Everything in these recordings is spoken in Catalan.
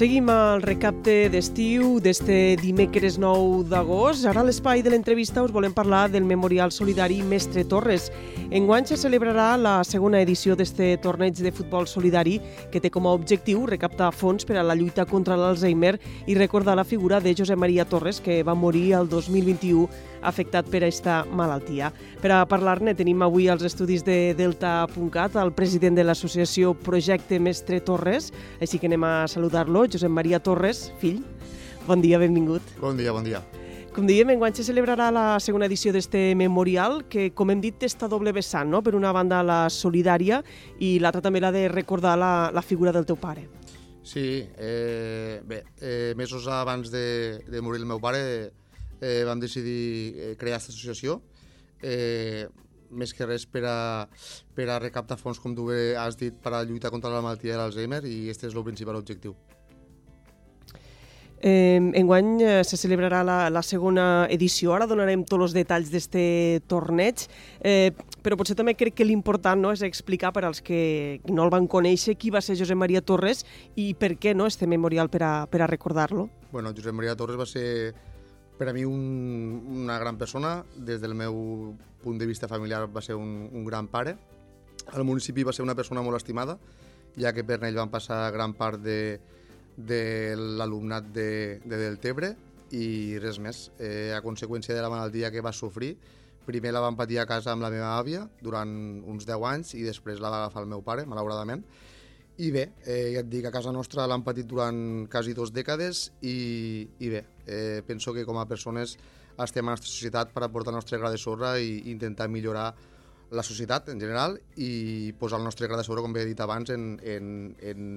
Seguim al recapte d'estiu d'este dimecres 9 d'agost. Ara a l'espai de l'entrevista us volem parlar del Memorial Solidari Mestre Torres. Enguany se celebrarà la segona edició d'este torneig de futbol solidari que té com a objectiu recaptar fons per a la lluita contra l'Alzheimer i recordar la figura de Josep Maria Torres que va morir el 2021 afectat per aquesta malaltia. Per a parlar-ne tenim avui als estudis de Delta.cat el president de l'associació Projecte Mestre Torres, així que anem a saludar-lo, Josep Maria Torres, fill. Bon dia, benvingut. Bon dia, bon dia. Com dèiem, enguany se celebrarà la segona edició d'este memorial, que, com hem dit, té esta doble vessant, no? Per una banda, la solidària i l'altra també la de recordar la, la figura del teu pare. Sí, eh, bé, eh, mesos abans de, de morir el meu pare eh, vam decidir eh, crear aquesta associació, eh, més que res per a, per a recaptar fons, com tu bé has dit, per a lluitar contra la malaltia de l'Alzheimer i aquest és el principal objectiu. Eh, enguany eh, se celebrarà la, la segona edició, ara donarem tots els detalls d'este torneig, eh, però potser també crec que l'important no, és explicar per als que no el van conèixer qui va ser Josep Maria Torres i per què no este memorial per a, per a recordar-lo. Bueno, Josep Maria Torres va ser per a mi un, una gran persona, des del meu punt de vista familiar va ser un, un gran pare, al municipi va ser una persona molt estimada, ja que per ell van passar gran part de, de l'alumnat de, de Deltebre i res més. Eh, a conseqüència de la malaltia que va sofrir, primer la van patir a casa amb la meva àvia durant uns 10 anys i després la va agafar el meu pare, malauradament. I bé, eh, ja et dic, a casa nostra l'han patit durant quasi dues dècades i, i bé, eh, penso que com a persones estem a la societat per aportar el nostre gra de sorra i intentar millorar la societat en general i posar el nostre gra de sorra, com bé he dit abans, en, en, en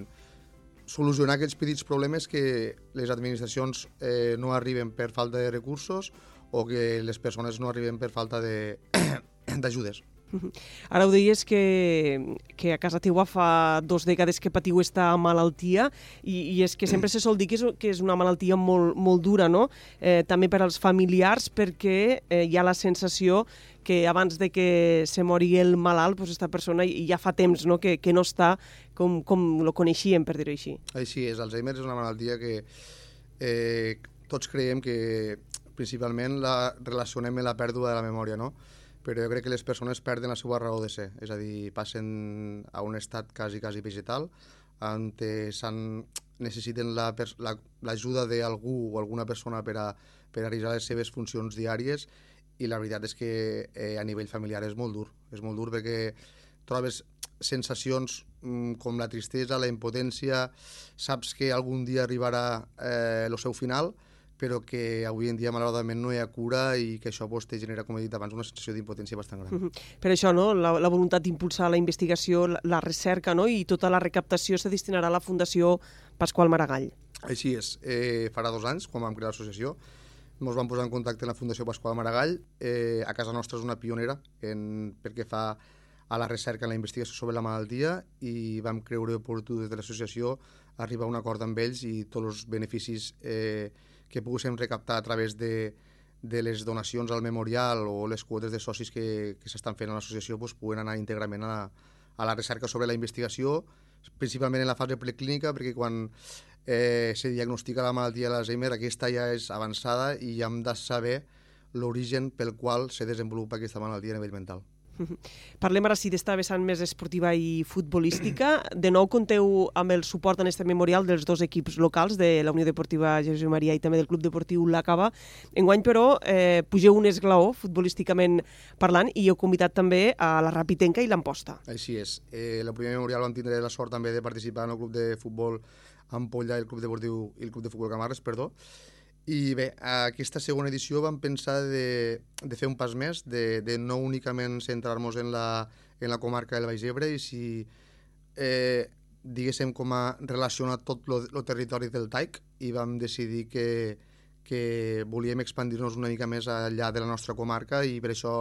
solucionar aquests petits problemes que les administracions eh, no arriben per falta de recursos o que les persones no arriben per falta d'ajudes. Ara ho deies que, que a casa teua fa dos dècades que patiu esta malaltia i, i és que sempre se sol dir que és, que és una malaltia molt, molt dura, no? Eh, també per als familiars perquè eh, hi ha la sensació que abans de que se mori el malalt, pues esta persona ja fa temps no? que, que no està com, com lo coneixíem, per dir-ho així. Així és, Alzheimer és una malaltia que eh, tots creiem que principalment la relacionem amb la pèrdua de la memòria, no? Però jo crec que les persones perden la seva raó de ser, és a dir, passen a un estat quasi, quasi vegetal, on necessiten l'ajuda la, la, d'algú o alguna persona per a, per a realitzar les seves funcions diàries i la veritat és que eh, a nivell familiar és molt dur. És molt dur perquè trobes sensacions mm, com la tristesa, la impotència, saps que algun dia arribarà eh, el seu final, però que avui en dia malauradament no hi ha cura i que això pues, te genera, com he dit abans, una sensació d'impotència bastant gran. Mm -hmm. Per això, no?, la, la voluntat d'impulsar la investigació, la, la recerca, no?, i tota la recaptació se destinarà a la Fundació Pasqual Maragall. Així és. Eh, farà dos anys, quan vam crear l'associació, ens vam posar en contacte amb la Fundació Pasqual Maragall. Eh, a casa nostra és una pionera en, perquè fa a la recerca, en la investigació sobre la malaltia i vam creure oportú des de l'associació arribar a un acord amb ells i tots els beneficis eh, que poguéssim recaptar a través de, de les donacions al memorial o les quotes de socis que, que s'estan fent a l'associació doncs, puguen anar íntegrament a la, a la recerca sobre la investigació, principalment en la fase preclínica, perquè quan eh, se diagnostica la malaltia de l'Alzheimer, aquesta ja és avançada i ja hem de saber l'origen pel qual se desenvolupa aquesta malaltia a nivell mental. Parlem ara sí d'esta vessant més esportiva i futbolística. De nou conteu amb el suport en este memorial dels dos equips locals, de la Unió Deportiva Jesús Maria i també del Club Deportiu La Cava. Enguany, però, eh, pugeu un esglaó futbolísticament parlant i heu convidat també a la Rapitenca i l'Amposta. Així és. Eh, la primera memorial vam tindre la sort també de participar en el club de futbol Ampolla i el Club Deportiu i el Club de Futbol Camarres, perdó. I bé, aquesta segona edició vam pensar de, de fer un pas més, de, de no únicament centrar-nos en, la, en la comarca del Baix Ebre i si, eh, diguéssim, com a relacionar tot el territori del TAIC i vam decidir que, que volíem expandir-nos una mica més allà de la nostra comarca i per això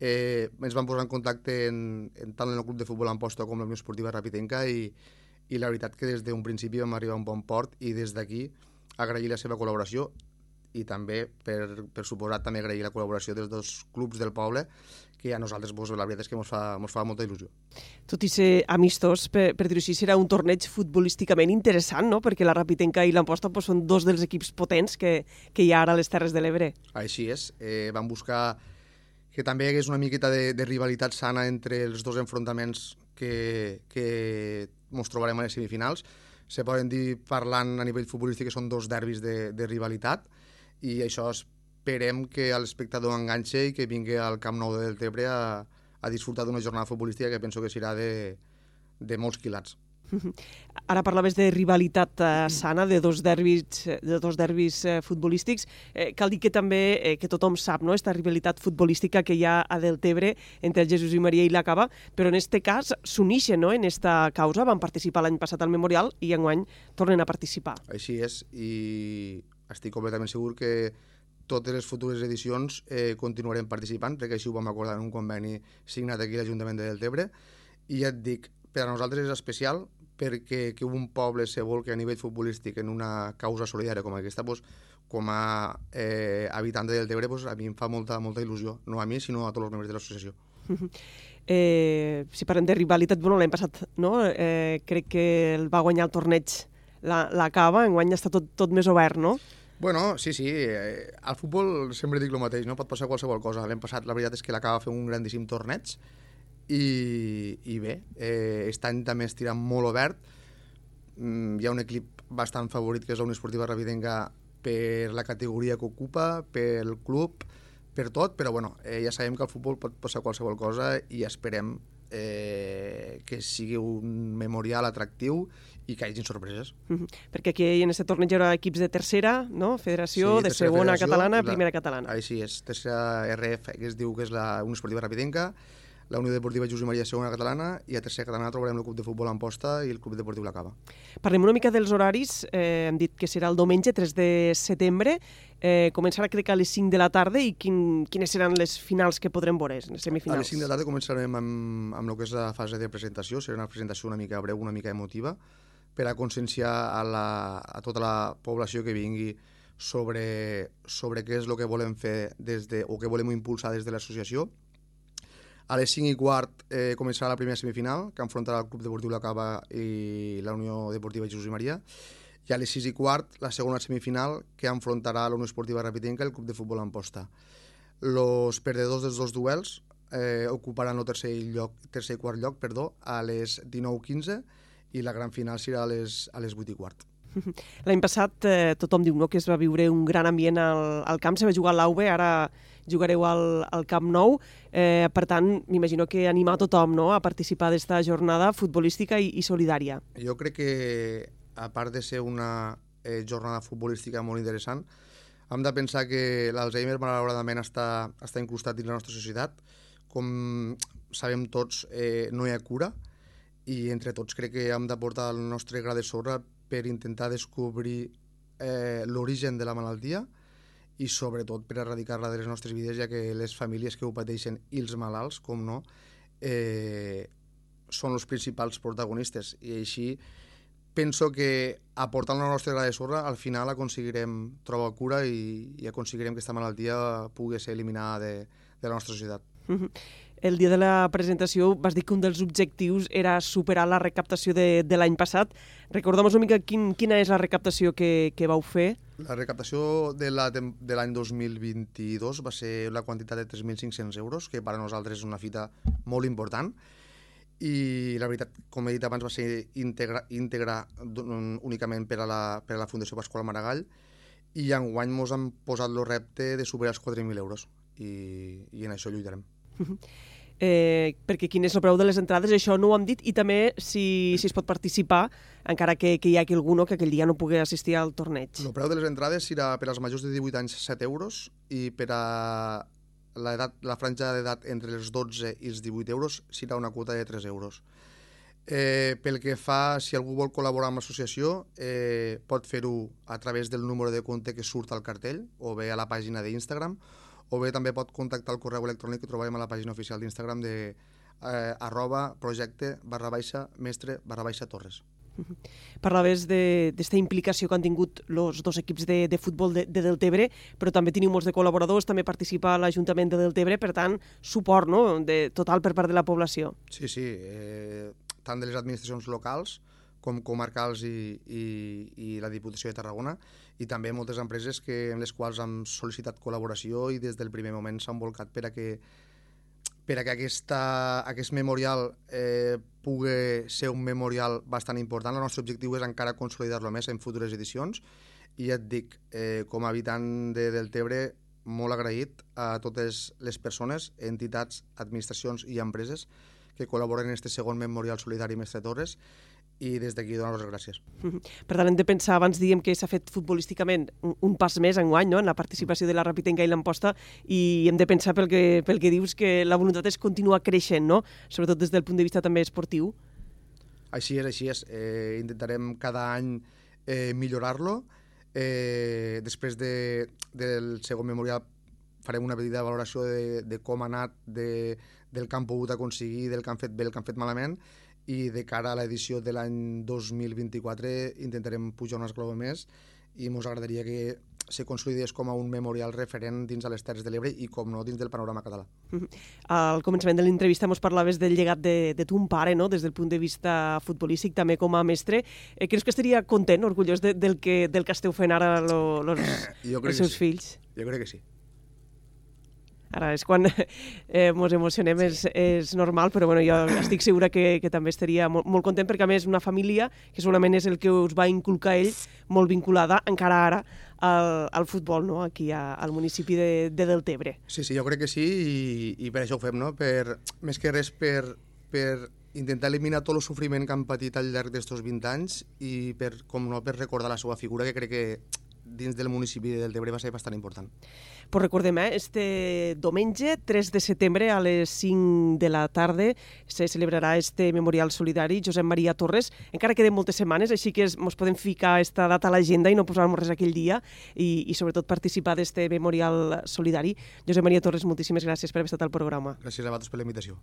eh, ens vam posar en contacte en, en tant en el club de futbol Amposta com la Unió Esportiva Rapitenca i, i la veritat que des d'un principi vam arribar a un bon port i des d'aquí agrair la seva col·laboració i també, per, per suposat, també agrair la col·laboració dels dos clubs del poble que a nosaltres pues, la veritat és que ens fa, mos fa molta il·lusió. Tot i ser amistós, per, per dir-ho així, serà un torneig futbolísticament interessant, no? perquè la Rapitenca i l'Amposta pues, són dos dels equips potents que, que hi ha ara a les Terres de l'Ebre. Així és. Eh, van buscar que també hi hagués una miqueta de, de rivalitat sana entre els dos enfrontaments que, que ens trobarem a les semifinals. Se poden dir, parlant a nivell futbolístic, que són dos derbis de, de rivalitat i això esperem que l'espectador enganxe i que vingui al Camp Nou del Tebre a, a disfrutar d'una jornada futbolística que penso que serà de, de molts quilats. Ara parlaves de rivalitat eh, sana, de dos derbis, de dos derbis eh, futbolístics. Eh, cal dir que també, eh, que tothom sap, no?, esta rivalitat futbolística que hi ha a Deltebre entre el Jesús i Maria i la Cava, però en este cas s'unixen, no?, en esta causa. Van participar l'any passat al Memorial i enguany tornen a participar. Així és, i estic completament segur que totes les futures edicions eh, continuarem participant, perquè així ho vam acordar en un conveni signat aquí a l'Ajuntament de Deltebre, i ja et dic, per a nosaltres és especial perquè que un poble se volqui a nivell futbolístic en una causa solidària com aquesta, pues, com a eh, habitant de Deltebre, pues, a mi em fa molta, molta il·lusió, no a mi, sinó a tots els membres de l'associació. eh, si parlem de rivalitat, bueno, l'any passat no? eh, crec que el va guanyar el torneig la, la cava, enguany està tot, tot més obert, no? Bueno, sí, sí. Eh, al futbol sempre dic el mateix, no? Pot passar qualsevol cosa. L'any passat la veritat és que l'acaba fer un grandíssim torneig i, i bé, eh, aquest any també es tira molt obert. Mm, hi ha un equip bastant favorit que és la Unió Esportiva Ravidenga per la categoria que ocupa, pel club, per tot, però bueno, eh, ja sabem que al futbol pot passar qualsevol cosa i esperem eh, que sigui un memorial atractiu i que hi hagin sorpreses. Mm -hmm. Perquè aquí en aquest torneig hi haurà equips de tercera, no? Federació, sí, de segona federació, catalana, la, primera catalana. Així és, tercera RF, que es diu que és la Unió Esportiva Rapidenca, la Unió Deportiva Josep Maria Segona Catalana i a tercera catalana trobarem el Club de Futbol Amposta i el Club Deportiu La Cava. Parlem una mica dels horaris. Eh, hem dit que serà el diumenge 3 de setembre. Eh, començarà crec a les 5 de la tarda i quin, quines seran les finals que podrem veure, les semifinals? A les 5 de la tarda començarem amb, amb el que és la fase de presentació. Serà una presentació una mica breu, una mica emotiva, per a conscienciar a, la, a tota la població que vingui sobre, sobre què és el que volem fer des de, o què volem impulsar des de l'associació a les 5 i quart eh, començarà la primera semifinal, que enfrontarà el Club Deportiu La Cava i la Unió Deportiva Jesús i Maria. I a les 6 i quart, la segona semifinal, que enfrontarà la Unió Esportiva Rapitenca i el Club de Futbol Amposta. Els perdedors dels dos duels eh, ocuparan el tercer, lloc, tercer i quart lloc perdó, a les 19.15 i la gran final serà a les, a les 8 i quart. L'any passat eh, tothom diu no, que es va viure un gran ambient al, al camp, se va jugar a l'AUB, ara jugareu al, al Camp Nou. Eh, per tant, m'imagino que anima a tothom no, a participar d'esta jornada futbolística i, i solidària. Jo crec que, a part de ser una eh, jornada futbolística molt interessant, hem de pensar que l'Alzheimer malauradament està, està incrustat dins la nostra societat. Com sabem tots, eh, no hi ha cura i entre tots crec que hem de portar el nostre gra de sorra per intentar descobrir eh, l'origen de la malaltia i sobretot per erradicar-la de les nostres vides, ja que les famílies que ho pateixen i els malalts, com no, eh, són els principals protagonistes. I així penso que aportant la nostra gra de sorra al final aconseguirem trobar cura i, i aconseguirem que aquesta malaltia pugui ser eliminada de, de la nostra societat. El dia de la presentació vas dir que un dels objectius era superar la recaptació de, de l'any passat. Recorda'm una mica quin, quina és la recaptació que, que vau fer. La recaptació de l'any 2022 va ser la quantitat de 3.500 euros, que per a nosaltres és una fita molt important. I la veritat, com he dit abans, va ser íntegra, íntegra únicament per a, la, per a la Fundació Pasqual Maragall i enguany ens han posat el repte de superar els 4.000 euros i, i en això lluitarem. eh, perquè quin és el preu de les entrades, això no ho hem dit, i també si, si es pot participar, encara que, que hi hagi algú no, que aquell dia no pugui assistir al torneig. El preu de les entrades serà per als majors de 18 anys 7 euros i per a la, edat, la franja d'edat entre els 12 i els 18 euros serà una quota de 3 euros. Eh, pel que fa, si algú vol col·laborar amb l'associació, eh, pot fer-ho a través del número de compte que surt al cartell o bé a la pàgina d'Instagram o bé també pot contactar el correu electrònic que trobem a la pàgina oficial d'Instagram de eh, arroba projecte barra baixa mestre barra baixa torres. Parlaves d'esta implicació que han tingut els dos equips de, de futbol de, de Deltebre, però també teniu molts de col·laboradors, també participa l'Ajuntament de Deltebre, per tant, suport no? de, total per part de la població. Sí, sí, eh, tant de les administracions locals com comarcals i, i, i la Diputació de Tarragona, i també moltes empreses que, en les quals han sol·licitat col·laboració i des del primer moment s'han volcat per a que per a que aquesta, aquest memorial eh, pugui ser un memorial bastant important. El nostre objectiu és encara consolidar-lo més en futures edicions i ja et dic, eh, com a habitant de Deltebre, molt agraït a totes les persones, entitats, administracions i empreses que col·laboren en aquest segon memorial solidari Mestre Torres i des d'aquí donar les gràcies. Per tant, hem de pensar, abans diem que s'ha fet futbolísticament un, un pas més en guany no? en la participació de la Rapitenca i l'Amposta i hem de pensar pel que, pel que dius que la voluntat és continuar creixent, no? sobretot des del punt de vista també esportiu. Així és, així és. Eh, intentarem cada any eh, millorar-lo. Eh, després de, del segon memorial farem una petita valoració de, de com ha anat, de, del que han pogut aconseguir, del que han fet bé, el que han fet malament, i de cara a l'edició de l'any 2024 intentarem pujar una esclava més i ens agradaria que se consolidés com a un memorial referent dins de les Terres de l'Ebre i, com no, dins del panorama català. Al començament de l'entrevista ens parlaves del llegat de, de ton pare, no? des del punt de vista futbolístic, també com a mestre. Eh, creus que estaria content, orgullós de, del, que, del que esteu fent ara lo, los, els seus sí. fills? Jo crec que sí. Ara és quan eh, ens emocionem, sí. és, és normal, però bueno, jo estic segura que, que també estaria molt, molt content perquè a més una família, que segurament és el que us va inculcar ell, molt vinculada encara ara al, al futbol, no? aquí a, al municipi de, de Deltebre. Sí, sí, jo crec que sí i, i per això ho fem, no? Per, més que res per, per intentar eliminar tot el sofriment que han patit al llarg d'estos 20 anys i per, com no, per recordar la seva figura, que crec que dins del municipi del Tebre va ser bastant important. Pues recordem, eh, este diumenge, 3 de setembre, a les 5 de la tarda, se celebrarà este memorial solidari Josep Maria Torres. Encara queden moltes setmanes, així que ens podem ficar esta data a l'agenda i no posar-nos res aquell dia i, i sobretot participar d'este memorial solidari. Josep Maria Torres, moltíssimes gràcies per haver estat al programa. Gràcies a vosaltres per la invitació.